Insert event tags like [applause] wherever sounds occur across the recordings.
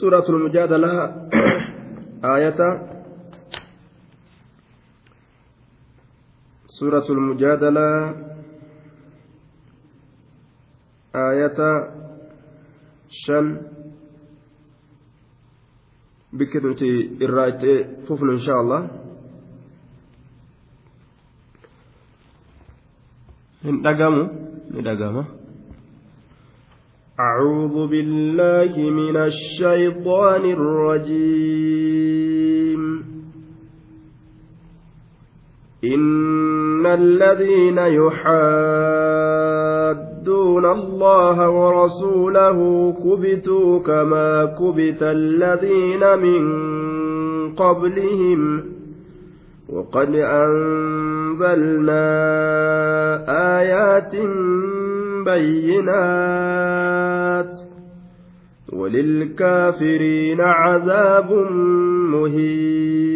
سورة المجادلة [clears throat] آية. سورة المجادلة آية. شن. بكرة الرايت ففن إن شاء الله. ندقموا ندقموا أعوذ بالله من الشيطان الرجيم. إن الذين يحادون الله ورسوله كبتوا كما كبت الذين من قبلهم. وقد أنزلنا آيات بينات وللكافرين عذاب مهين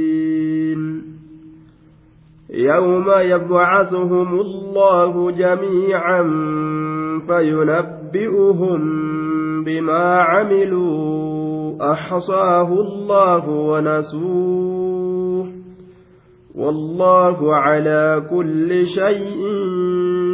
يوم يبعثهم الله جميعا فينبئهم بما عملوا أحصاه الله ونسوه والله على كل شيء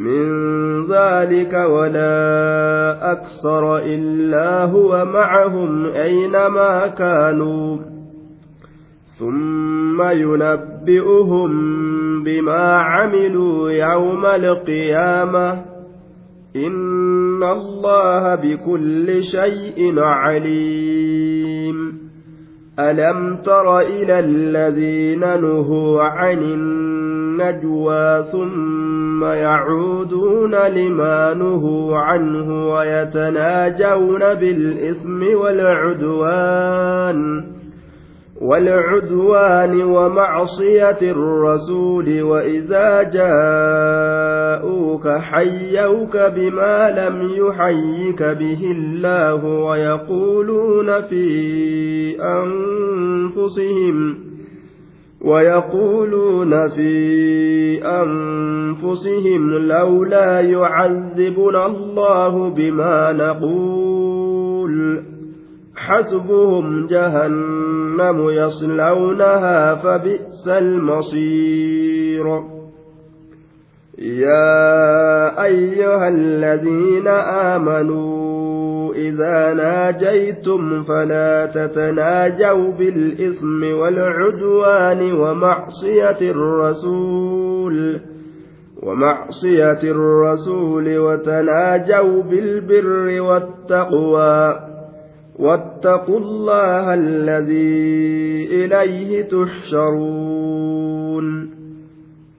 من ذلك ولا أكثر إلا هو معهم أينما كانوا. ثم ينبئهم بما عملوا يوم القيامة. إن الله بكل شيء عليم. ألم تر إلى الذين نهوا عن النجوى ثم يعودون لما نهوا عنه ويتناجون بالإثم والعدوان والعدوان ومعصية الرسول وإذا جاءوك حيوك بما لم يحيك به الله ويقولون في أنفسهم ويقولون في أنفسهم لولا يعذبنا الله بما نقول حسبهم جهنم يصلونها فبئس المصير. يا أيها الذين آمنوا إذا ناجيتم فلا تتناجوا بالإثم والعدوان ومعصية الرسول ومعصية الرسول وتناجوا بالبر والتقوى واتقوا الله الذي إليه تحشرون.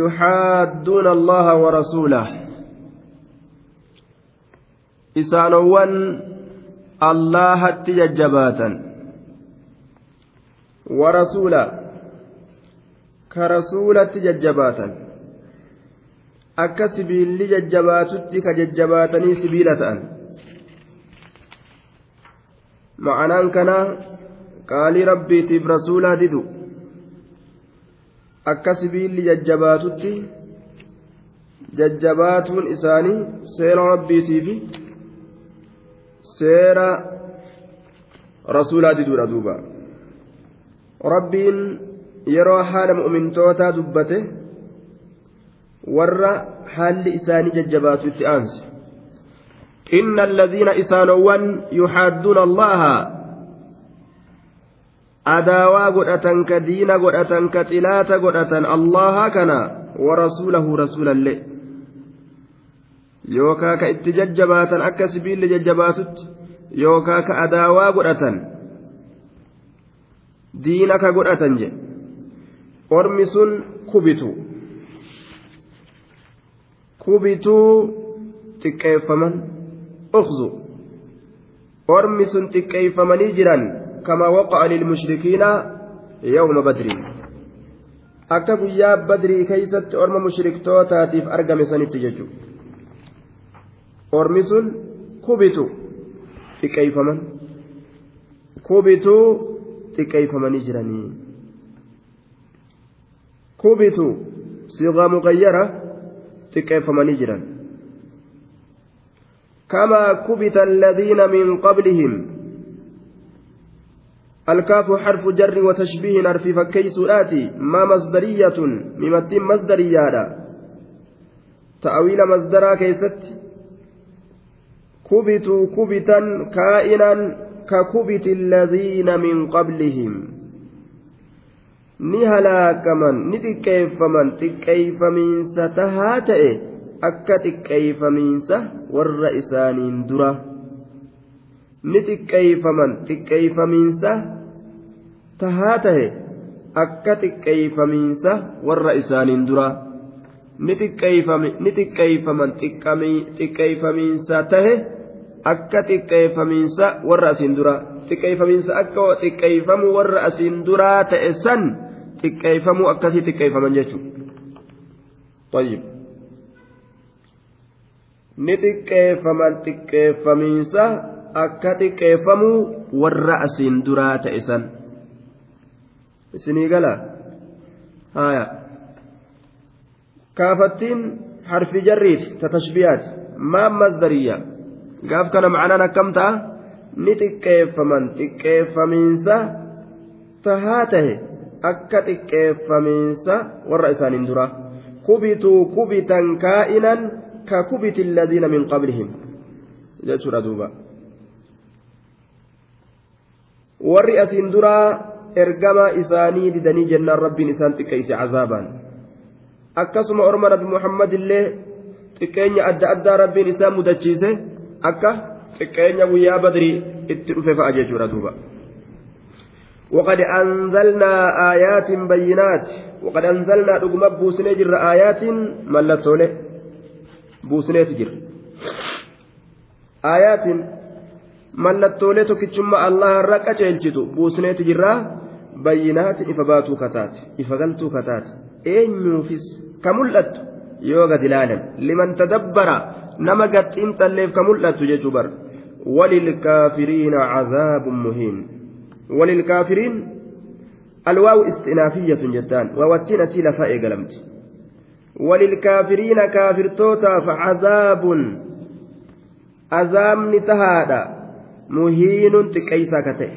يحادون الله ورسوله إسانوان الله تججباتا ورسولا كرسولة ججباتا akka sibiilli jajjabaatutti ka jajjabaatanii sibiila ta'an ma'anaan kanaa qaalii rabbiitiif rasuulaa didu akka sibiilli jajjabaatutti jajjabaatuun isaanii seera rabbiitii fi seera rasuulaa diduudha duuba rabbiin yeroo haala mu'mintootaa dubbate warra haalli isaanii jajjabaatu itti aanse إن الذين إسانوان يحادون الله adaawaa godhatan ka diina godhatan ka xilaata godhatan allaha kana warasuulahu rasuulallee yookaa ka itti jajjabaatan akka sibiilli jajjabaatutti yookaa ka adaawaa godhatan diina ka godhatan jedhe ormi sun kubitu kubituu xiqqeeffaman ukhzu ormi sun xiqqeeffamanii jiran kama waqa'a lilmushrikiina yawma badrii akka guyyaa badrii keeysatti orma mushriktootaatiif argame sanitti jechuudha ormi sun kubitu xiqqeeffaman kubituu xiqqeeffamanii jiranii kubitu sigaa muqayyara xiqqeeffamanii jiran كما كبت الذين من قبلهم الكاف حرف جر وتشبيه نرفي فكيس آتي ما مصدرية؟ ممتين مصدرية تأويل مصدرا كيست. كبتوا كبتا كائنا ككبت الذين من قبلهم. ni halaakaman ni xiqqeeffaman xiqqeeffamiinsa tahaa ta'e akka xiqqeeffamiinsa warra isaaniin dura ni xiqqeeffaman xiqqeeffamiinsa tahaa ta'e akka xiqqeeffamiinsa warra isaaniin dura ni xiqqeeffaman xiqqeeffamiinsa tahe akka xiqqeeffamiinsa warra asiin dura xiqqeeffamiinsa akka xiqqeeffamu warra asiin duraa ta'e san xiqqeeffamuu akkasii xiqqeeffaman jechuudha. ni xiqqeeffaman xiqqeeffamiinsa akka xiqqeeffamuu warra asiin duraa ta'e san. Isinii gala? Haaya. Kaafattiin harfi jarriiti ta tashbiyaati maan masdariya gaaf kana ma'anaan akkam ta'a? Ni xiqqeeffaman. Xiqqeeffamiinsa tahaa tahe. Akka xiqqeeffamiinsa warra isaaniin dura. Kubituu kubitan kaa'inan ka kubiti alladhiina min qablihim. Jechuudha duuba warri asiin duraa ergama isaanii didanii jennaan rabbiin isaan xiqqeeyse cazaabaan akkasuma orma nabi muhammad illee xiqqeenya adda addaa rabbiin isaa mudachiise akka xiqqeenya guyyaa badrii itti dhufe fa'a jechuudha duuba وقد أنزلنا آيات بينات وقد أنزلنا رقم بوسنة جر آيات ملتولة بوسنة جر آيات ملتولة تكتشم الله الرقة جلجتو بوسنة جر بينات إفباتو كتات إفغلتو كتات أين يوفس كملت يوغا دلالا لمن تدبر نما قد انت اللي كملت ججبر وللكافرين عذاب مهين وللكافرين الواو استئنافية جتان ووتين سيلة عذاب مهين تكيسا كته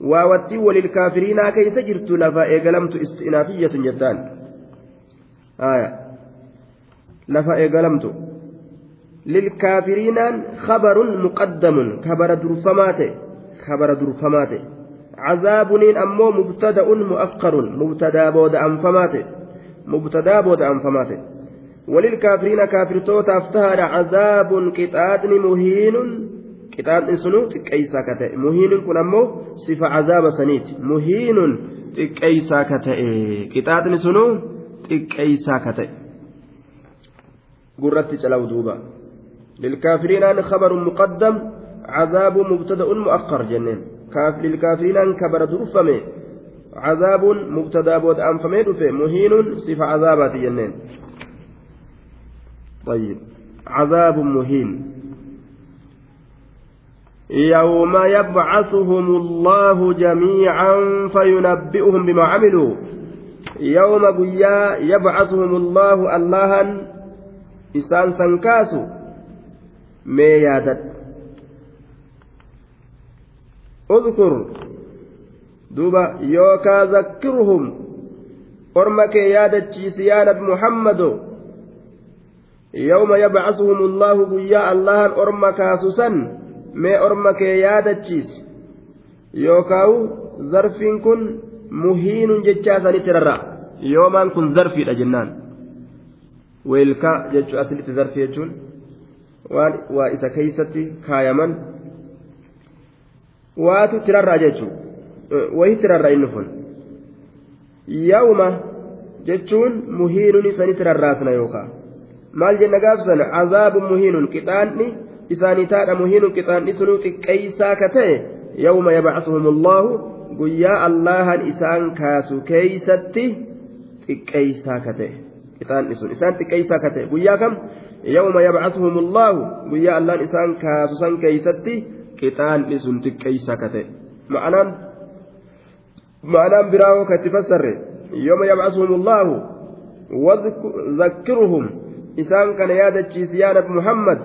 واوتي وللكافرين كيس جرت لفائق لمت استئنافية جتان آية لفائق لمت للكافرين خبر مقدم خبر درفماته خبر درفماته عذابنين أمو مبتدأ مؤخر مبتدا بود أنفماته مبتدا بود أنفماته وللكافرين كافر توتا افتهر عذاب كتاتن مهين كتاتن سنو تكيسا كتئ مهين كن أمو صفة عذاب سنيت مهين تكيسا كتئ كتاتن سنو تكيسا كتئ قرت جلو دوبا للكافرين أن خبر مقدم عذاب مبتدأ مؤخر جنين كاف للكافرين أن كبر درفمه عذاب مبتدأ بود أنفمه دفه مهين صفة عذابات جنين طيب عذاب مهين يوم يبعثهم الله جميعا فينبئهم بما عملوا. يوم قيا يبعثهم الله اللها إسان سنكاسو. yaadadhu اذكر. دوبا يوكا ذكرهم. أرمك يا دتشيس يا نبي محمد. يوم يبعثهم الله بيا الله أرمك سسن ما أرمك يا دتشيس yookaan zarfiin kun muhiinun jechaa sanitti rarra'a yoomaan kun zarfiidha jennaan weelkaa jechuun asilitti zarfi jechuun waan waa isa keeysatti kaayaman waatu tirarraa jechuun wayitti rarra'a inni kun yawma jechuun muhiinun isanitti rarraasna yookaan maal jenna gaafsan azaabun muhiinun qixaanni isaanii taadha muhiinun qixaanni sunuu xiqqeeysaa ka ta'e yawma yabcasuhum allaahu guyyaa allahan isaan kaasu keeysatti xiqqeeysaa ka ta'e qixaanni sun isaan xiqqeeysaa ka ta'e guyyaa kam yawma yabcasuhum allaahu guyyaa allahan isaan kaasu san keeysatti qixaanni sun xiqqeeysaa ka ta'e ma'anaan ma'anaan biraa ka itti fassarre yawma yabcasuhum allaahu wadhakkiruhum isaan kana yaadachiisi yaa nabi muhammad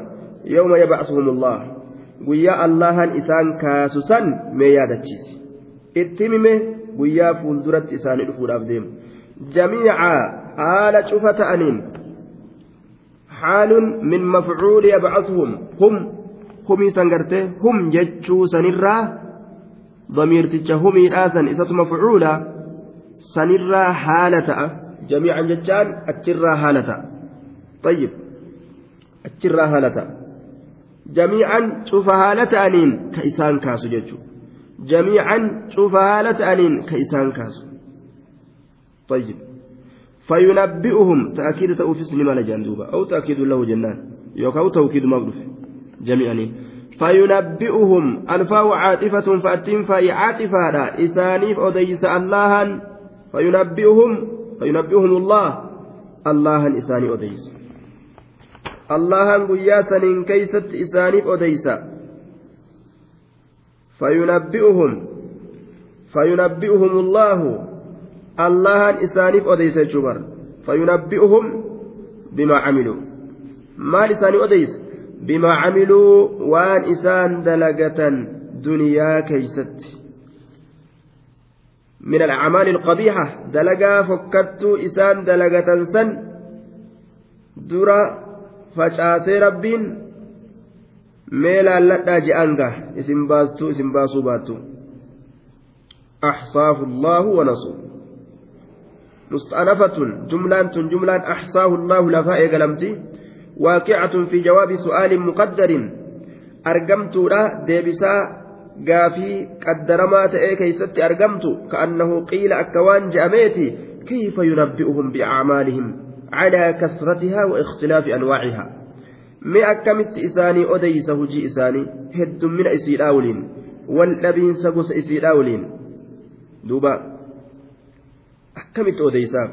isaan kaasu san mee yaadachiisi itti mime guyyaa fuulduratti isaanii dhufuudhaaf deemu jamiica haala cufa ta'aniin xaalun min mafcuuli yabcasuhum hum humii san gartee hum jechuu sanirraa damiirticha humiidhaa san isatu mafcuula sanirraa haala ta'a jamiican jechaan achirraa haala ta'a طيب haala ta'a jamiican cufa haala ta'aniin ka isaan kaasu jechuudha jamiican cufa haala ta'aniin ka isaan kaasu طيب. فينبئهم تأكيد تأوفيس لما لجندوبا أو تأكيد له جنان. يوكا أو توكيد مغلوف جميعا. فينبئهم ألفاء عاطفة فأتم فأي عاطفة إسانيف أديس اللها. فينبئهم فينبئهم الله. اللها إساني أديس allahan guyyaa saniin keeysatti isaaniif odeysa fayunabbi'uhum fayunabbi'uhum allaahu allahan isaaniif odeysa jechuu bar fayunabbi'uhum bimaa camiluu maal isaanii odeysa bimaa camiluu waan isaan dalagatan duniyaa keeysatti من الأعمال القبيحة دلقا فكتوا إسان دلقة سن درا facaasee rabbiin mee laalladhaa je'an gaha isin baastuu isin baasuu baattu أحصاه الله ونسوه مستأنفة جملة جملة أحصاه الله لفاء قلمتي واقعة في جواب سؤال مقدر أرقمت لا ديبسا قافي قدرما تأي كيست أرقمت كأنه قيل أكوان جأميتي كيف ينبئهم بأعمالهم على كثرتها واختلاف أنواعها. ما أكمت إساني أديس هجي إساني هد من إسير أولين والنبي سقس إسير أولين دوبا. أكمت أديساف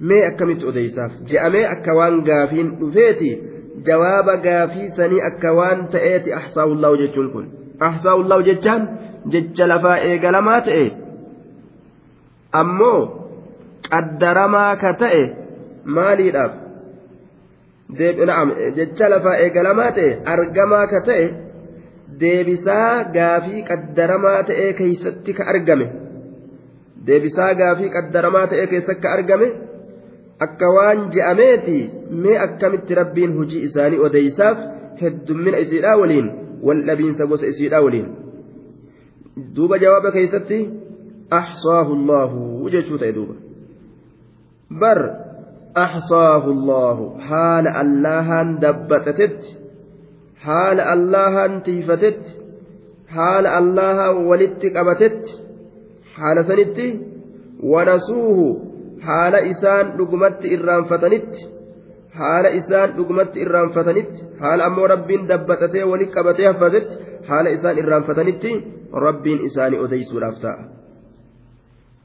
ما أكمت أديساف جاء أكوان قافين دفيتي جواب قافي سني أكوان تأتي أحصاه الله جتشون كن أحصاه الله جتشان جتش لفا إيقلمات إيه أمو qaddaramaa ka ta'e maaliidhaaf? Jecha lafaa eegalamaa ta'e argamaa ka ta'e deebisaa gaafii qaddaramaa ta'e keeysatti ka argame. Deebisaa gaafii qaddaramaa ta'e keessatti ka argame akka waan je'ameeti mee akkamitti rabbiin hojii isaanii odeysaaf heddummina isiidhaa waliin waldhabiinsa gosa isiidhaa waliin? Duuba jawaaba keeysatti ahsaahu allaahu jechuu ta'e duuba. بر أحصاه الله. حال الله دبتتت. حال الله تيفتت. حال الله ولدت قبتت. حال سنت ونسوه. حال إسان لقمت إرام فتنت. حال إسان لقمت إرام فتنت. حال أمو رب دبتته ولد قبته فتت حال إسان إرام فتنت. رب إسان أديس رافتا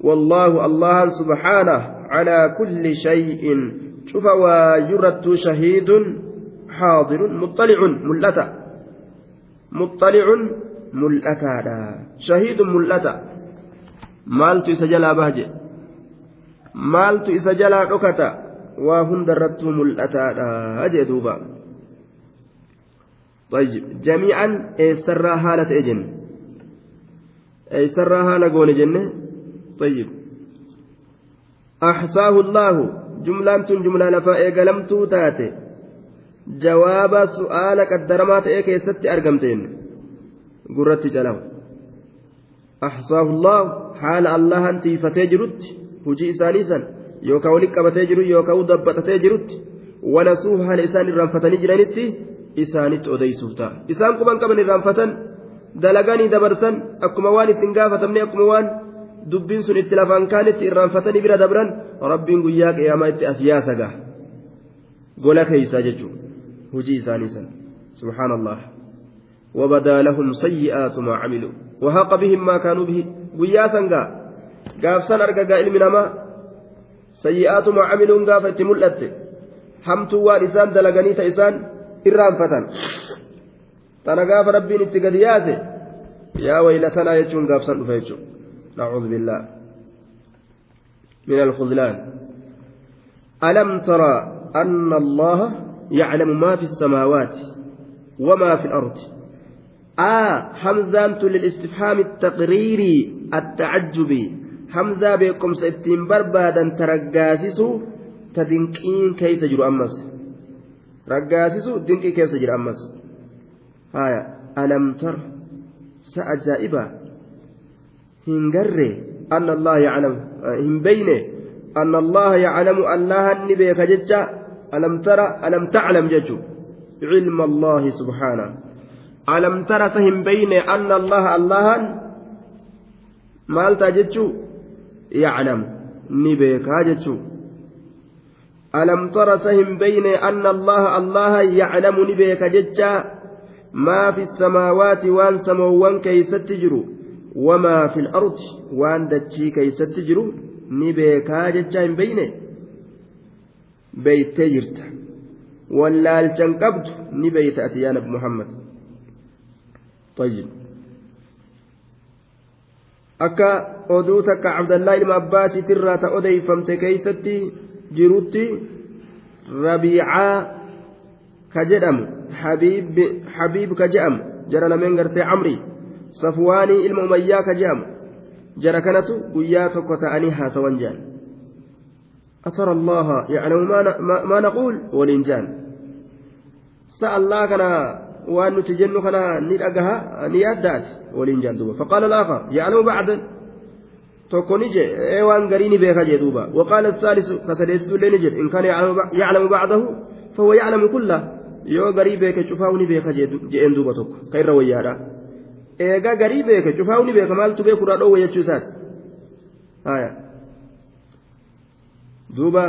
والله الله سبحانه على كل شيء. شوف ويرد شهيد حاضر مطلع ملتا مطلع ملتا شهيد ملتا مالت إسجلا بهجة. مالت إسجلا ركتا. وهن درت ملتا دوبا. طيب جميعا سرى حالة إجن. أي سرى حالة قول طيب. أحصاه الله. جملة جملة لفاء قلمت تاتي جواب سؤال قدرمات إيه كيست أرقمتين. gurratti calamu أحصاه الله. حال الله أنتي فتجرت هجي إسانيسا يوكا ولك بتجرت يوكا ودبت تجرت ونسوه حال إسان الرنفتني جرانتي إسانت أديسوتا إسان كمان كمان الرنفتن دلقاني دبرسن. أكما وان اتنقافة من أكما وان dubbiin sun itti lafaan kaanitti irraanfatanii bira dabran rabbiin guyyaa qiyaamaa itti as yaasaga gola keeysaa jechuun hujii isaanii san subhaanallah. وبدا لهم سيئات ما عملوا وهاق بهم ما كانوا به قياسا قا قاف سن أرقا علم نما سيئات ما عملوا قاف اتملت حمتوا والإسان دلقني تإسان إرام فتن تنا قاف ربي نتقدياته يا ويلتنا يجون قاف سن فيجون نعوذ بالله من الخذلان. ألم ترى أن الله يعلم ما في السماوات وما في الأرض؟ آه حمزة للاستفهام التقريري التعجبي. حمزة بكم ستين بربادا ترقاسسوا تدنكين كيس جرو أمس. رقاسسوا دنكي كيس جرو أمس. آية ألم تر سأجائبا. Hin garre anna allah yaclamu hin beyne anna allaha yaclamu allahan ni beeka jecha alam tara alam taclam jechu cilma allahi subhaana alam tara sa hin beyne anna allaha allahan maaltaa jechu yaclam ni beekaa jechu alam tara sa hin beyne anna allaha allaha yaclamu ni beeka jecha maa keeysatti jiru ni beekaa jecha hin beyne beeytee jirta wallaalchan qabdu ni beeyta ati yaa nabi muhammad طيب cabdallaa ilma abbaasitti irraa ta odeeyfamte keeysatti jirutti rabiicaa ka jedhamu habiib ka jedhamu jara lameen gartee camrii safwaanii ilma umayyaa ka jedhamu jara kanatu guyyaa tokko ta'anii haasawan jaan atara allaha yaclamu maa naquul waliin jaan sa allah kana waan nuti jennu kana ni dhagaha ni yaaddaati waliin jaan duuba faqaala alaakar yaclamu bacdan tokko ni je ee waan garii ni beeka jee duuba waqaala asaalisu ka sadeessitu illee ni jedhe in kaana yaclamu bacdahu fahuwa yaclamu kulla yoo garii beeke cufaawu ni beeka jeen duuba tokko ka eegaa garii beeke cufaa'u ni beeka maaltu beekurraa dhoowwe jechuu isaati haya duuba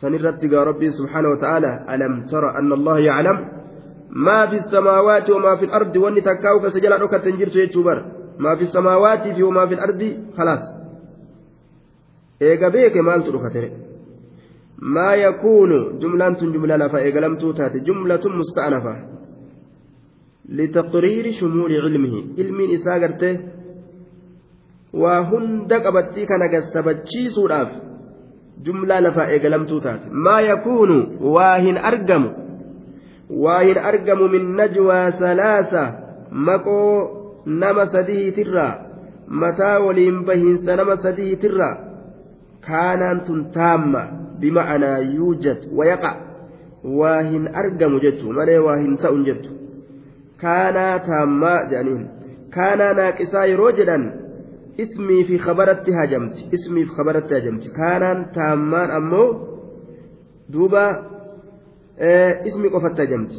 sanirratti gaa rabbiin subhaanahu wataaalaa alam tara anna allaha yaclam maa fi samaawaati wamaa fi lardi wanni takkaa'u kasa jala dhokatte hin jirtu jechuu bara maa fi samaawaati fi wamaa fi lardi khalaas eega beeke maaltu dhukatere maa yakuunu jumlaan tun jumla lafa eegalamtuu taate jumlatun musta'anafa لتقرير شمول علمه. علم إساء قرته. وهند قبتي كان قسبتشي سوداف جملة لفا إقلمتو تات ما يكون واهن أرقم. واهن أرقم من نجوى ثلاثة. مكو نما سديه ترى. متى ولين بهن سنما سديه ترى. كانت تامة بمعنى يوجد ويقع. واهن أرقم جدت مالي واهن تأن جدت jedhaniin kaanaa naaqisaa yeroo jedhan ismii fi khabaratti hajamti ismii fi khabaratti hajamti kaanaan taammaan ammoo duuba ismi qofatti hajamti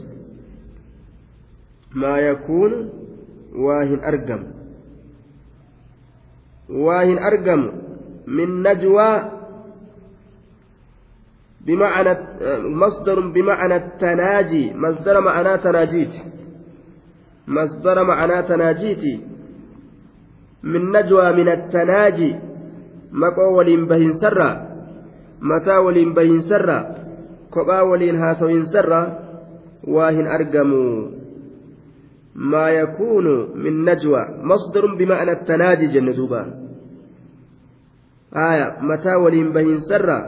maa yakuun waa hin argamu waa hin argamu min najwaa بمعنى مصدر بمعنى التناجي مصدر معناه تناجيت مصدر معنى تناجيتي من نجوى من التناجي. مقو ولين بهن سرا. متى ولين بهن سرا. كبا ولين هاسوين سرا. واهن أرقموا ما يكون من نجوى. مصدر بمعنى التناجي جندوبا آية. متى ولين بهن سرا.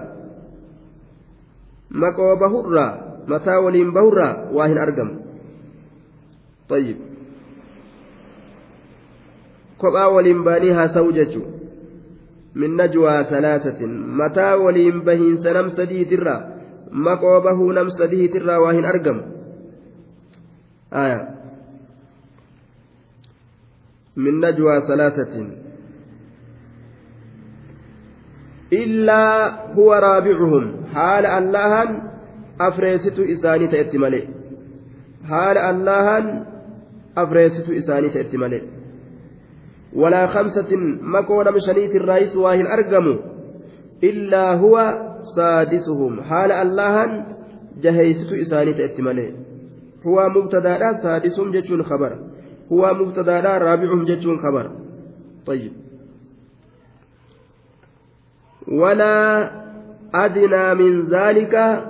مقو بهرا. متى ولين بهرا. واهن أرقم. طيب. kophaa waliin baanii haasa'u jechuudha. Min najwaa salaasatin. Mataa waliin bahiinsa nam sadiitirraa maqoo bahuu nam sadiitirraa waa hin argamu. Min najwaa salaasatin. Illaa huwa raabicuhum. Haala allahan afreesitu isaanii ta'etti malee. Haala allahan afreesitu isaanii ta'etti malee. ولا خمسة مكون مشنيت الرئيس واهن أرقم إلا هو سادسهم. حال اللهن جهيست إساني تأتي ملئ هو مبتدأ سادسهم جتون خبر. هو مبتدأ رابعهم جتون خبر. طيب. ولا أدنى من ذلك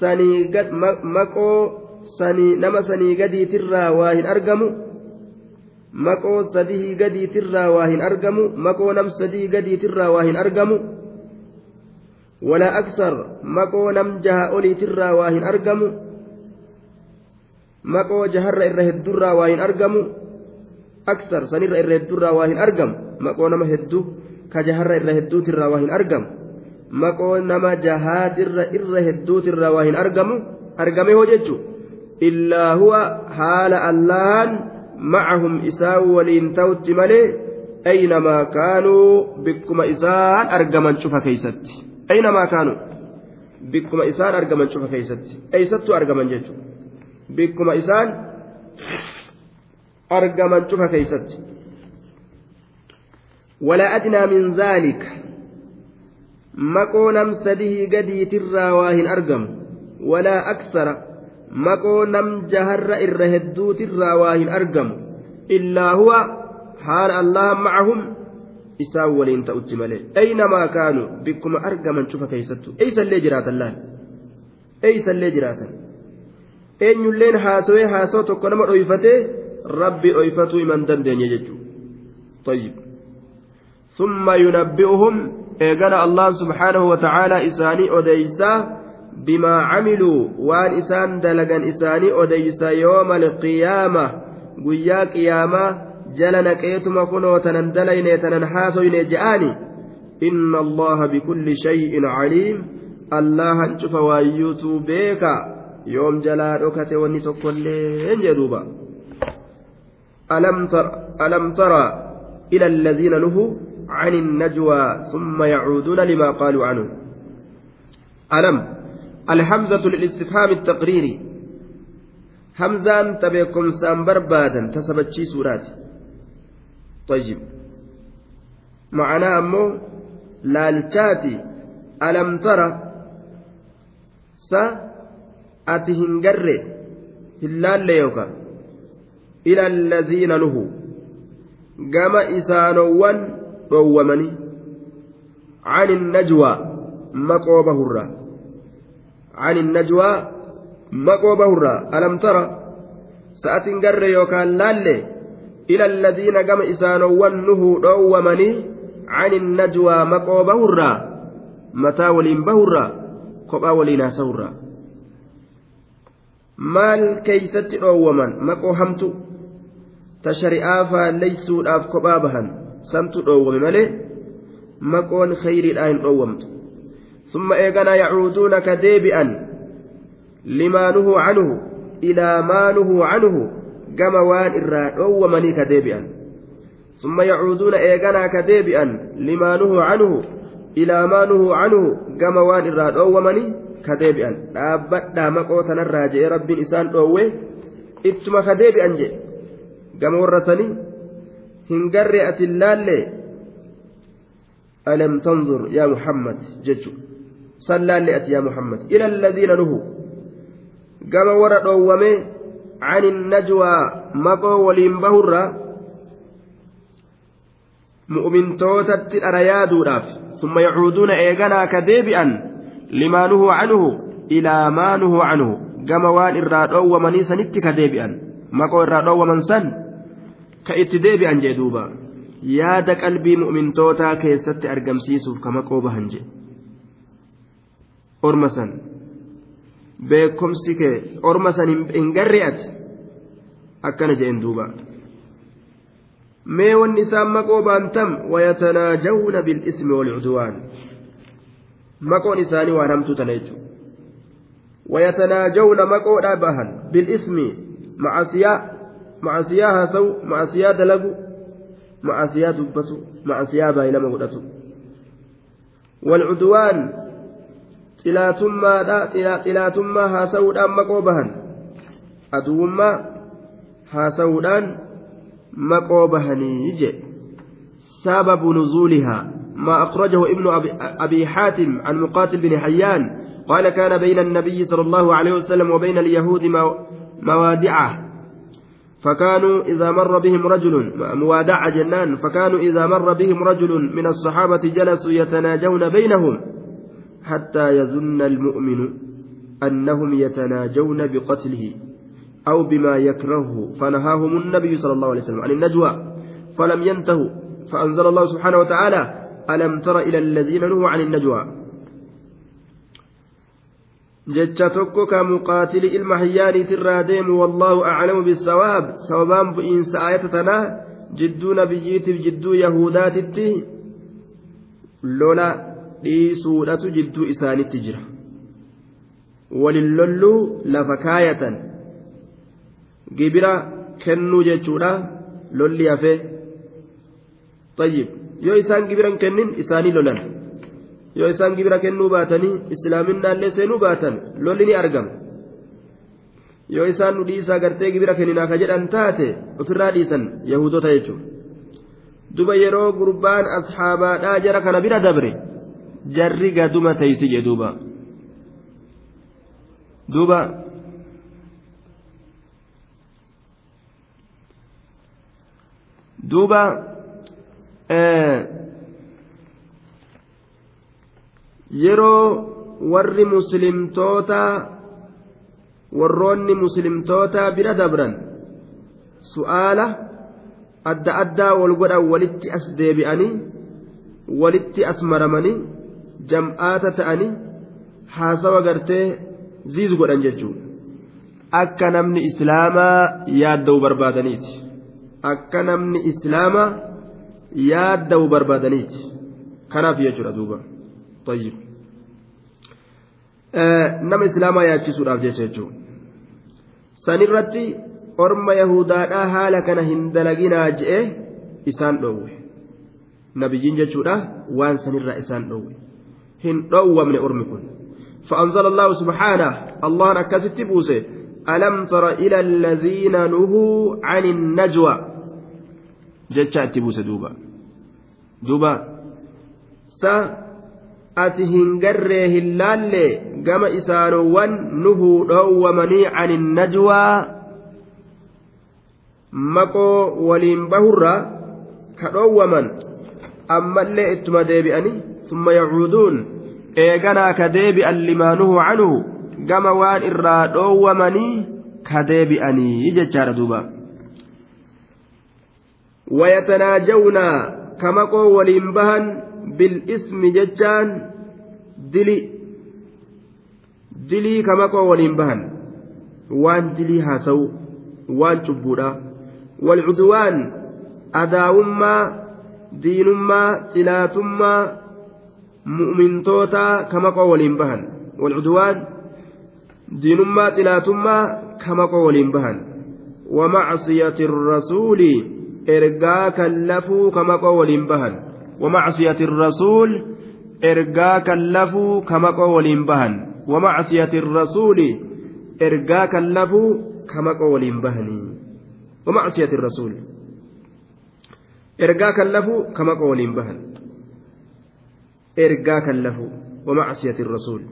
سني مكو سني نما سني قدي ترى واهن مكو سديه قدي ترى واهن أرقم مكو نم سديه قدي ترى واهن أرقم ولا أكثر مكو نم جها أولي ترى واهن أرقم maqoo jaharra irra hedduurraa waa hin argamu aksar sanirra irra hedduurraa waa hin argamu maqoo nama hedduu ka jaharra irra hedduutirraa waa hin argamu maqoo nama jahaatirra irra hedduutirraa waa hin argamu argame hoo jechuun illaa huwa haala allahan macahum isaan waliin ta'utti malee aynamaa kaanuu bikkuma isaan argaman cufa keeysatti aynamaa kaanuu bikkuma isaan argaman cufa keeysatti eeysattuu argaman jechuudha bikkuma isaan argaman cufa keeysatti ولا أدنى من ذلك مكو نم سديه قدي ترى واهن أرقم ولا أكثر maqoo nam jaharra irra hedduutirraa waa hin argamu. Illaa huwa haala allaha macahum isaan waliin ta'utti malee. Aynamaa kaanu bikkuma argaman cufa keessattu. Eeysallee jiraatan laal? Eeysallee jiraatan. Eenyulleen haasawee haasawa tokko nama dhoyfatee rabbi dhoyfatuu iman dandeenye jechuudha tayyib. Summa yunabbi'uhum eegala allah subhaanahu wa ta'aalaa isaanii odeeysaa بما عملوا وان إسان دلقا إساني أديسا يوم القيامة. قيا قيامة جلنا كيتما كنو تنندلين تننحاسين جآني. إن الله بكل شيء عليم. الله انشف وايوتو بيكا yoom jalaa dhokate wanni tokkollee hin jedhuuba ألم ترى إلى الذين نهوا عن النجوى ثم يعودون لما قالوا عنه. ألم الحمزة للاستفهام التقريري. همزان تبيكم سام بربادا تسبت شي سورات طيب. معنا أمو لالتاتي. ألم ترى؟ س hin laalle yookaan ila allaziina nuhu gama isaanowwan dhoowwamanii عن النجوى. مقوبة هرة. عن النجوى مقوبة هرة ألم ترى سأت قر يوكان لالي إلى الذين قم إسانوا ونه دومني عن النجوى مقوبة هرة متى ولين بهرة قبا ولينا سورة maal keeysatti dhoowwaman maqoo hamtu ta shari'aa faalleeysuudhaaf kophaa bahan samtu dhoowwame malee maqoon khayriidhaa hin dhoowwamtu ثم إيقنا يعودون كديبئا لما نهوا عنه إلى ما نهوا عنه كما وان إراد ومني كديبئا ثم يعودون إيقنا كديبئا لما نهوا عنه إلى ما نهوا عنه كما وان إراد ومني dhaabbadhaa maqoo tanarraa je'e rabbiin isaan dhoowwe ittuma ka deebi'an jedhe gama warra sanii hin garre ati laalle alam tanzur yaa muhammad jechu san laalle ati yaa muhammad ila alladhiina nuhu gama warra dhoowwame عن النجوى مقو ولين بهرة مؤمن توتت أريادوداف ثم يعودون إيغانا كديبئا لما نهوا عنه إلى ما نهوا عنه كما وان إرادو ومني سنت كديبئا مكو إرادو ومن سن كإت ديبئا جدوبا yaada qalbii mu'mintootaa keessatti argamsiisuuf kama qooba hanje orma san. Beekumsi kee orma san hin garre ati akkana jeen duuba. Mee wanni isaan maqoo baantam wayatanaajawna bil'ismi walcudwaan. Maqoon isaanii waan hamtuu tana jechuudha. Wayatanaajawna maqoodhaa bahan bilismi macasiyaa macasiyaa haasawu macasiyaa dalagu macasiyaa dubbatu macasiyaa baay'ilama godhatu. Walcudwaan xilaatummaa haasawuudhaan maqoo bahan. Aduwummaa haasawuudhaan maqoo bahanii je sababu nuzuulihaa ما أخرجه ابن أبي حاتم عن مقاتل بن حيان قال كان بين النبي صلى الله عليه وسلم وبين اليهود موادعة فكانوا إذا مر بهم رجل موادع جنان فكانوا إذا مر بهم رجل من الصحابة جلسوا يتناجون بينهم حتى يظن المؤمن أنهم يتناجون بقتله أو بما يكرهه فنهاهم النبي صلى الله عليه وسلم عن النجوى فلم ينتهوا فأنزل الله سبحانه وتعالى ألم تر إلى الذين نهوا عن النجوى muqaatili ilma hayyaanii irraa deemu wallaahu aclamu bisawaab sababaan bu'iinsa aayata tanaa jidduu nabiyyiitiif jidduu yahudaatitti lola dhiisuudhatu jidduu isaanitti jira. Walin lolluu lafa kaayatan. Gibira kennuu jechuudha. Lolli hafe. Tayyib. Yoo isaan gibiran kennin isaanii lolan. Yoo isaan gibira kennuu baatanii islaaminaallee seenuu baatan lolli ni argama. Yoo isaan nu dhiisaa gartee gibira kenninaa ka jedhan taate ofirraa dhiisan yahudota jechuudha. Duba yeroo gurbaan ashaabaadhaa jara kana bira dabre jarri gaduma teeysi jee duuba. Duuba. Duuba yeroo warri muslimtootaa warroonni muslimtootaa bira dabran su'aala adda addaa wal godhan walitti as deebi'anii walitti as maramanii jam'aata ta'ani haasawa gartee ziizu godhan jechuudha. Akka namni islaamaa yaadda'u barbaadaniiti. Akka namni islaamaa yaadda'u barbaadaniiti. Kanaaf jechuudha duuba. Tayyib. Nama islaamaa yaachisuudhaaf jecha jechuudha. Sanirratti orma yahudaadhaa haala kana hin dalaginaa je'e isaan dhoowwe. Nabiyyiin jechuudha waan sanirraa isaan dhoowwe. Hin dhoowwamne ormi kun فأنزل الله سبحانه الله أكست بوسه ألم تر إلى الذين نهوا عن النجوى جتشات بوسه دوبا دوبا سا ati hin garree hin laalle gama isaanowwan nuhuu dhoowwamanii ani najwaa maqoo waliin bahurra ka dhoowwaman ammallee summa yacuuduun eeganaa ka deebi'an limaa nuhuu canhu gama waan irraa dhoowwamanii ka deebi'anii jechaadha duuba كما قول ولين بهن بالاسم ججان dili dilii kama koo waliin bahan waan dilii haasawu waan cubbuudha walcudwaan adaawummaa diinummaa xilaatummaa mu'mintootaa kama koo waliin bahan walcudwaan diinummaa xilaatummaa kama koo waliin bahan ومعصية الرسول إرجاء كلفوا كما قول بهن ومعصية الرسول ergaa kallafuu kamaqoo waliin bahan wamacsiyati rasuuli ergaa kallafuu kamaqoo waliin bahanii wamacsiyati rasuuli ergaa kallafuu kamaqoo waliin bahan ergaa kallafuu wamacsiyati rasuuli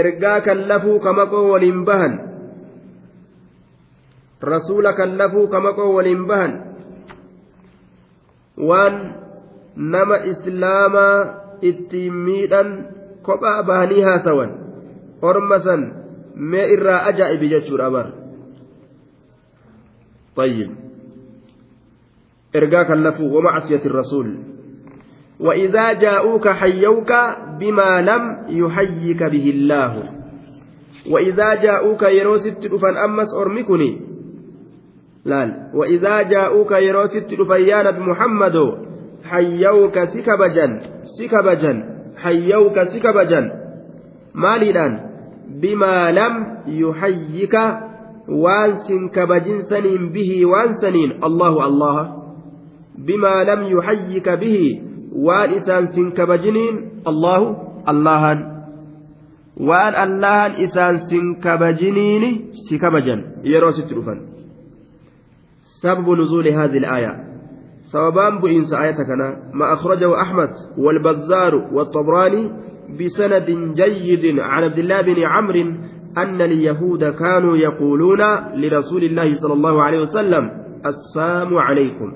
ergaa kallafuu kamaqoo waliin bahan rasuula kallafuu kamaqoo waliin bahan waan nama islaamaa ittiin miidhan kophaa bahanii haasawan orma san mee irraa ajaa'ibi jechuudha bar طيب إرجاك اللفو ومعصية الرسول وإذا جاءوك حيوك بما لم يحيك به الله وإذا جاءوك يروست دفن أمس أرمكني لا وإذا جاءوك يروست دفن يا نبي hayyawka si kabajan si kabajan hayyawka si kabajan maaliidhaan bimaa lam yuhayyika waan sin kabajin saniin bihii waan saniin allahu waan isaan sin kabajiniin allahu allahan waan allahan isaan sin kabajiniini si kabajan yeroo sitti dhufan sababu nuzuuli هذه الآية سببان بئنس آية كنا ما أخرجه أحمد والبزار والطبراني بسند جيد عن عبد الله بن عمرو أن اليهود كانوا يقولون لرسول الله صلى الله عليه وسلم السلام عليكم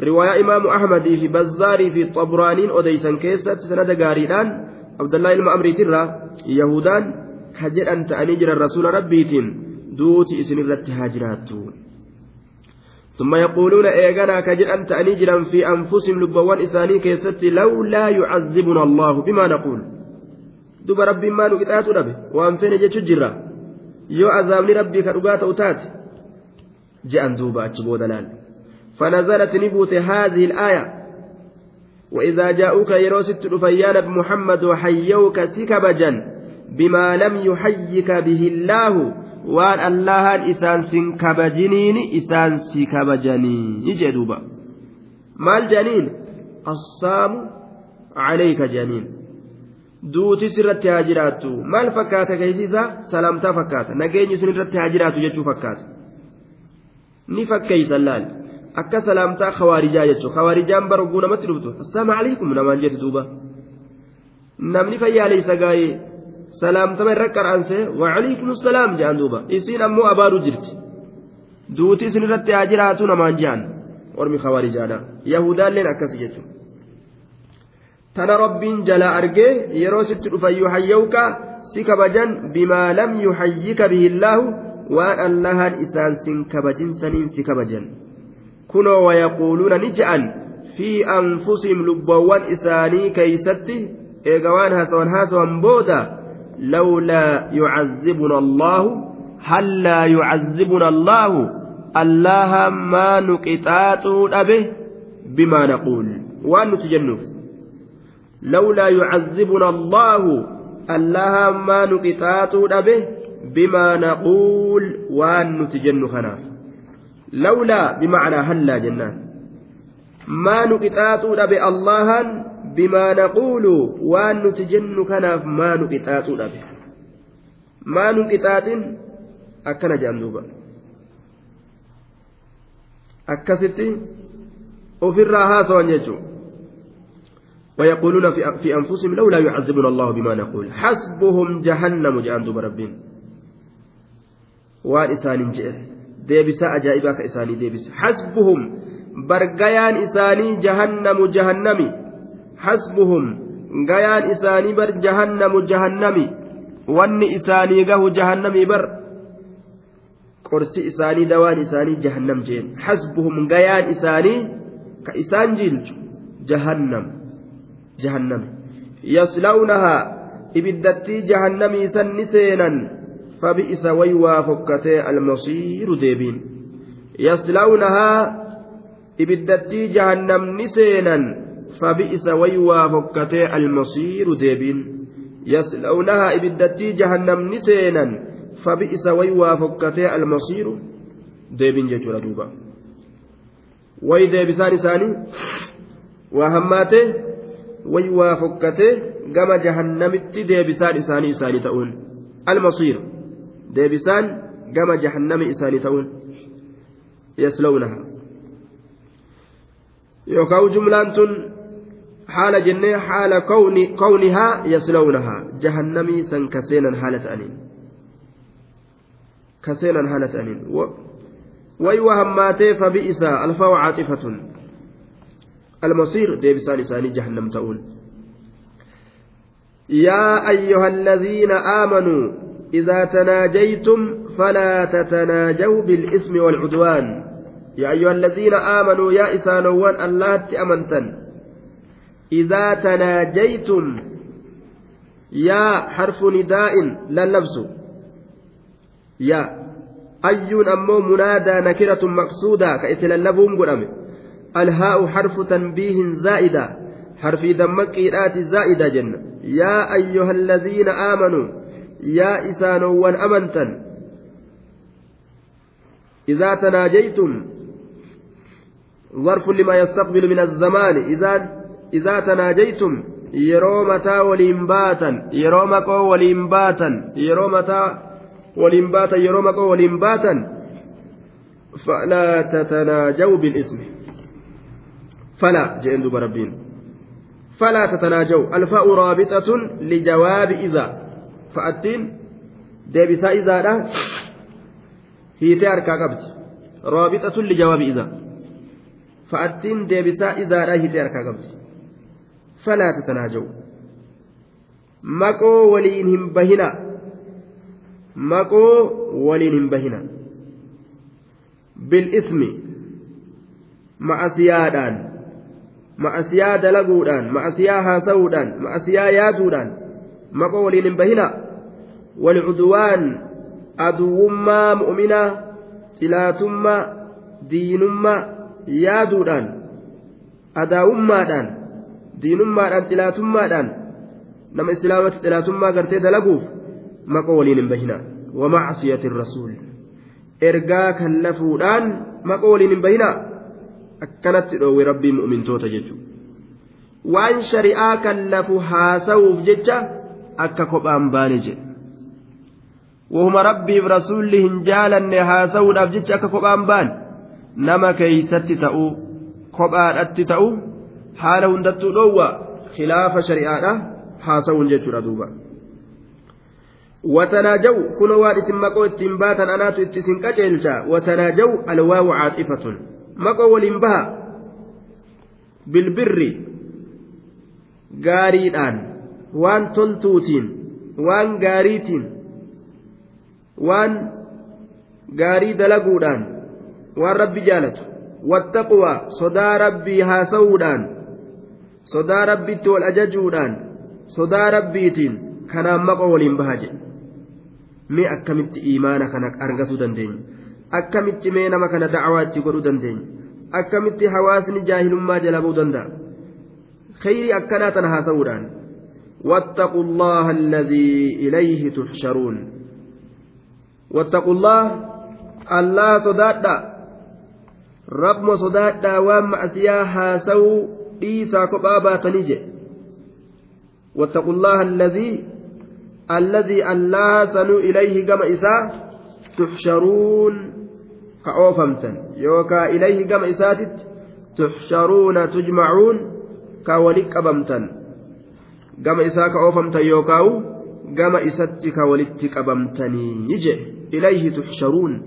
رواية إمام أحمد في بزار في طبرانين أديسا كيسة سند قارئان عبد الله المأمري ترى يهودان كجر أنت أنجر الرسول ربيتين دوت إسن الرتهاجرات ثم يقولون إيغانا كجر أنت أنجرا في أنفسهم لبوان إساني كيست لولا يعذبنا الله بما نقول. rabbiin maa nu qixaatu dhabe waan fene jechu jirra yoo azaabni rabbii ka dhugaa ta'u taate فنزلت نبوت هذه الآية. وإذا جاءوك يروست رفيان محمد وحيوك سكبجا بما لم يحيك به الله وان الله إسان سنكبجنين إسان سكبجني يجي دوبا. ما الجنين الصام عليك جنين. duuti sirratti haa jiraattu maal fakkaata keeysiisa salaamtaa fakkaata nageenyi sun irratti haa jiraatu jechuu fakkaata akka salaamtaa khawaarijaa jechuun khawaarijaan baroguu namatti dhuftu assalaamu alaikum namaan jedhu duuba. Namni fayyaaleysa gaa'ee salaamtama irra qara'anse waalaikum salaam jedhan duuba. Isiin ammoo abaaduu jirti. Duuti sun irratti haa jiraatu namaan jedhan ormi khawaarijaadha yahudaalleen akkasi jechuudha. tana rabbiin jalaa argee yeroo sitti dhufan yuhayyawka si kabajan bimaa lam yuhayyika bihillaahu waan allahan isaan sin kabajin saniin si kabajan je'an fi anfusihim lubboowwan isaanii keeysatti eega waan haasawan haasawan booda lawlaa yucazibuna allaahu hallaa yucazibuna allaahu allaha maa nu qixaaxuu dhabe bimaa naquul waan nuti jennuuf لولا يعذبنا الله الله ما نقطات به بما نقول وان نتجن خناف لولا بمعنى هلا جنان. ما نقطات به الله بما نقول وأن نتجن خناف ما نقطات به. ما نقطات أكن جندوبا أكستي ofirraa haasawan jechuudha ويقولون في, في أنفسهم لولا يعذبنا الله بما نقول. حسبهم جهنم جاء دوب ربين. وان جئ. deebisaa ajaa'ibaa ka isaanii deebisa. Hasbuhum bargayaan isaanii jahannamu jahannami. Hasbuhum gayaan isaanii bar jahannamu jahannami. Wanni isaanii gahu jahannami bar. Qorsi isaanii dawaan isaanii jahannam jeen. Hasbuhum gayaan isaanii ka isaan jiilchu jahannam jahannami. Yaslawnahaa ibiddattii jahannamii san ni seenan. Deebiin yaslawnahaa ibiddattii jahannam ni seenan fabi'isa waywaa fokkatee almasiiru deebiin yaslawnahaa ibiddattii jahannam ni seenan fabi'isa waywaa fokkatee almasiiru deebiin jechuudha duuba way deebisaan isaanii waa hammaatee way waa fokkatee gama jahannamitti deebisaan isaanii isaanii ta'uun almasiir deebisaan gama jahannami isaanii ta'uun yaslawnaha yookaan jumlaan tun haala jennee haala kawnihaa yaslawnahaa jahannamii san kaseenan haala ta'aniin kaseenan haala ta'aniin way waa hammaatee fabi'isa alfaa caatifatun المصير ديبسان إساني جهنم تؤون يا أيها الذين آمنوا إذا تناجيتم فلا تتناجوا بالإثم والعدوان. يا أيها الذين آمنوا يا إسانوان الله أمنتن. إذا تناجيتم يا حرف نداء لا لبس يا أي أمو منادى نكرة مقصودة كإتلالبهم قرأمه الهاء حرف تنبيه زائدة حرف دمكيرات زائدة جنة يا أيها الذين آمنوا يا إسانوا أمنتا إذا تناجيتم ظرف لما يستقبل من الزمان. إذا إذا تناجيتم yeroo mataa waliin baatan yeroo maqoo waliin baatan فلا تتناجوا بالإثم. فلا جئن ربين فلا تتناجوا. الفاء رابطة لجواب إذا. fa'attiin deebisaa izaadha. Hiitee harkaa qabdi. Raabixa tun lijawaabi izaa. Fa'attiin deebisaa izaadha hiitee harkaa qabdi. Falaa tatanaajawu maqoo waliin hin bahina. Maqoo waliin hin bahina. Bil'ismi ma'asiyaadhaan. Ma'asiyaa dalaguudhaan. Ma'asiyaa haasa'uudhaan. Ma'asiyaa yaaduudhaan. Maqoo waliin hin bahina. والعدوان أدوما مؤمنا تلاتما دينما يادودان nama islaamatti xilaatummaa gartee dalaguuf maqoo waliin hin bahina wamacsiyati rasuul ergaa kan lafuudhaan maqoo waliin hin bahina akkanatti dhoowwe rabbiin mu'mintoota jechuudha waan shari'aa kan lafu haasa'uuf jecha akka kophaan baane jedhe rasuulli hin jaalanne haasa'uudhaaf jecha akka kophaan baan nama keeysatti ta'uu kophaadhatti ta'uu haala hundattuu dhoowwa khilaafa shari'aadha haasa'uun jechuudha duuba وتناجوا كنوا وادس مقو اتنباتا أناتو اتسن قجلتا وتناجوا الواو عاطفة مقو ولنبها بالبر gaariidhaan waan toltuutiin waan gaariitiin waan gaarii dalaguudhaan waan rabbi jaalatu wattaqwa sodaa rabbii haasa'uudhaan sodaa rabbitti wal ajajuudhaan sodaa rabbiitiin kanaan maqoo waliin baha jedhe mee akkamitti imaana kana argatuu dandeenya akkamitti mee nama kana dacwaa itti godhuu dandeenya akkamitti hawaasni jaahilummaa jala ba'uu danda'a khayrii akkanaa tana haasa'uudhaan واتقوا الله الذي إليه تحشرون واتقوا الله الله صدادا رب صدادا وام أسيا هاسو dhiisaa kophaa baatanii jedhe واتقوا الله الذي الذي الله سنو إليه كما إساء تحشرون. كأوفمتا يوكا إليه كما إساتت تحشرون تجمعون. كولك أبمتا كما إساء كأوفمتا يوكاو كما إسات كولك أبمتني يجي إليه تحشرون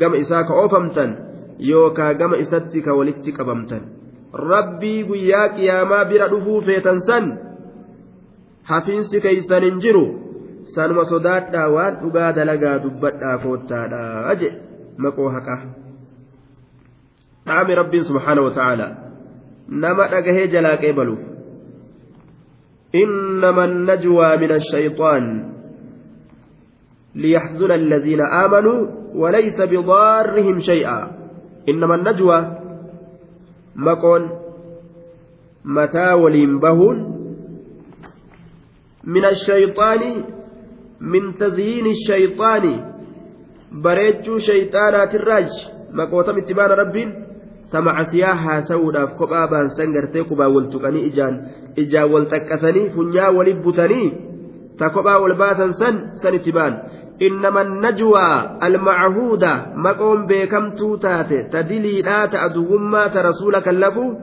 كما إساء كأوفمتا يوكا كما إسات كولك أبمتا rabbii guyyaa qiyaamaa bira dhufuu feetan san hafiinsi keeysan hin jiru sanuma sodaadhaa waan dhugaa dalagaa dubbadhaa koottaadhaa je maqoo haqaa dhaame rabbiin subhaana wata'aalaa nama dhagahee jalaa qeebaluuf إنما النجوى من الشيطان ليحزن الذين آمنوا وليس بضارهم شيئا إنما النجوى tazyiini shayxaani bareechuu shayxaanaatirraaj maqootam itti baana rabbiin tama asiyaa haasa'uudhaaf kophaa baansan gartee qubaa wal tuqanii ijaan ijaan wal xaqqasanii funyaa walii butanii ta kophaa wal baasan san san itti baan إنما النجوى المعهودة مقوم بكم توتات تدلي لا تأدوما ترسولك اللفو.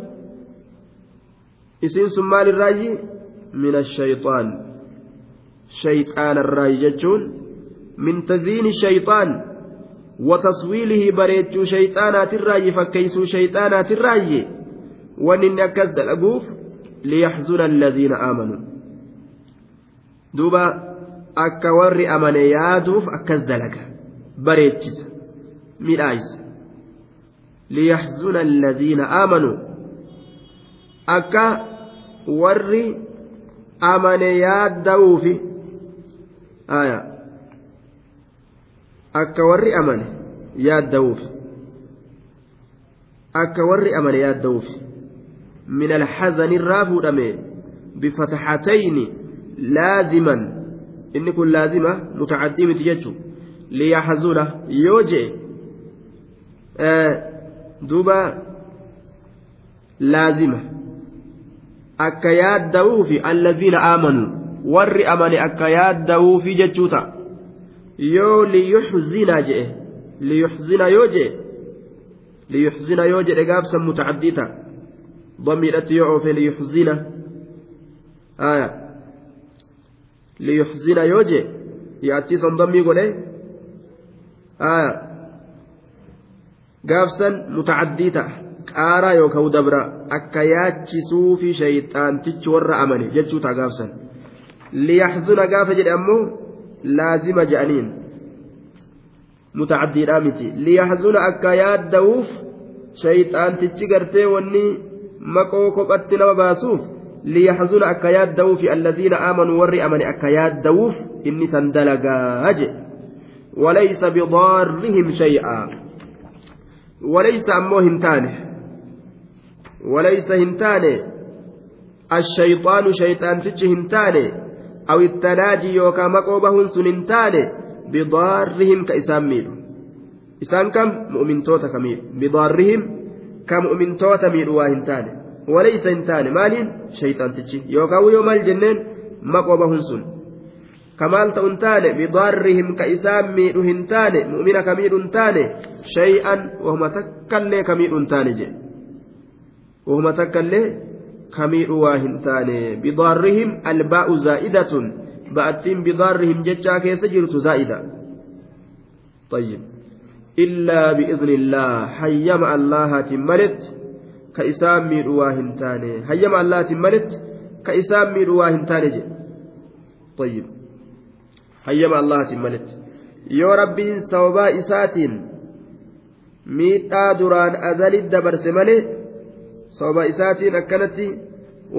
إسين سمال الرأي من الشيطان. شيطان الرأي جتشون. من تزيين الشيطان. وتصويله بريتشو شيطانات الرأي فكيسو شيطانات الرأي. ونن أكز الأبوف ليحزن الذين آمنوا. دوبا akka warri amane yaaduuf akkas dalaga bareechisa midhaayisa liyaxzuna alladhiina aamanuu akka warri amane yaadda'uufi akka warri amane yaadda'uufi akka warri amane yaadda'uufi min alxazani irraa fuudhame bifataxatayni laaziman inni kun laazima mutacaddii miti jechuun liyaxazuna yoo jee duuba laazima akka yaadda'uufi allaziina aamanuu warri amane akka yaadda'uufi jechuu ta'a yoo liyuxzinaa jedhe liyuxzina yoo jedhe liyuxzina yoo jedhe gaafsan mutacaddii ta'a ضميرتي يعوف ليحزن liyuxzina yoo jee yaachii sondommii godhe gaafsan mutacaddii ta'a qaaraa yookaan dabra akka yaachisuu fi shayxaantichi warra amane jechuu ta'a gaafsan liyaxzuna gaafa jedhe ammoo laazima je'aniin mutacaddiidhaa miti liyaxzuna akka yaadda'uuf shayxaantichi gartee wanni maqoo kophatti nama baasuuf. Aamanuu warri amane akka yaadda'uuf inni san dalagaa je walaysa bidaarrihim shay'aa walaysa ammoo hin taane walaysa hin taane الشيطان شيطان تجي هنتاني أو التناجي يوكا مقوبة سن هنتاني بضارهم كإسام ميلو إسان كم مؤمن توتا كميل بضارهم ka mu'mintoota miidhu waa hin taane bidaarrihim ka isaan miidhu hin taane mu'mina ka miidhu hin taane shay'an wahuma takkallee ka miidhu hin taane jedhe wahuma takkallee ka miidhu waa hin taane bidaarrihim albaa'u zaa'idatun ba'attiin bidaarrihim jechaa keessa jirtu zaa'ida طيب illaa bi'izni illaa hayyama allahaatiin maletti ka isaan miidhu waa hin taane hayyama allahaatiin maletti ka isaan miidhu waa hin taane jedhe طيب hayyama allahaatiin maletti yoo rabbiin sababaa isaatiin miidhaa duraan azalitti dabarse malee sababa isaatiin akkanatti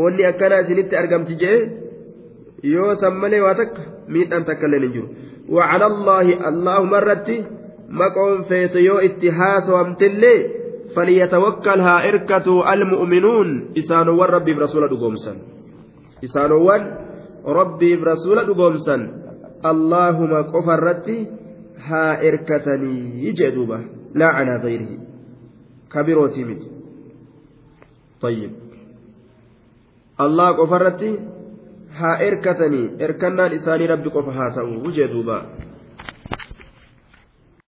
wanni akkana isinitti argamti jee yoo san malee waa takka miidhaan takka illee hin jiru وعلى الله اللهم الرتي maqoon feete yoo itti haasawamtillee irkatu almu'minuun isaanowwan rabbiif rasuula dhugoomsan isaanowwan rabbiif rasuula dhugoomsan allaahuma qofa irratti haa irkatanii jee duuba laa calaa gayrihi kabirootii miti طيب الله قفرتي ها إركتني إركنان إساني ربي قف هاسأو وجدوبا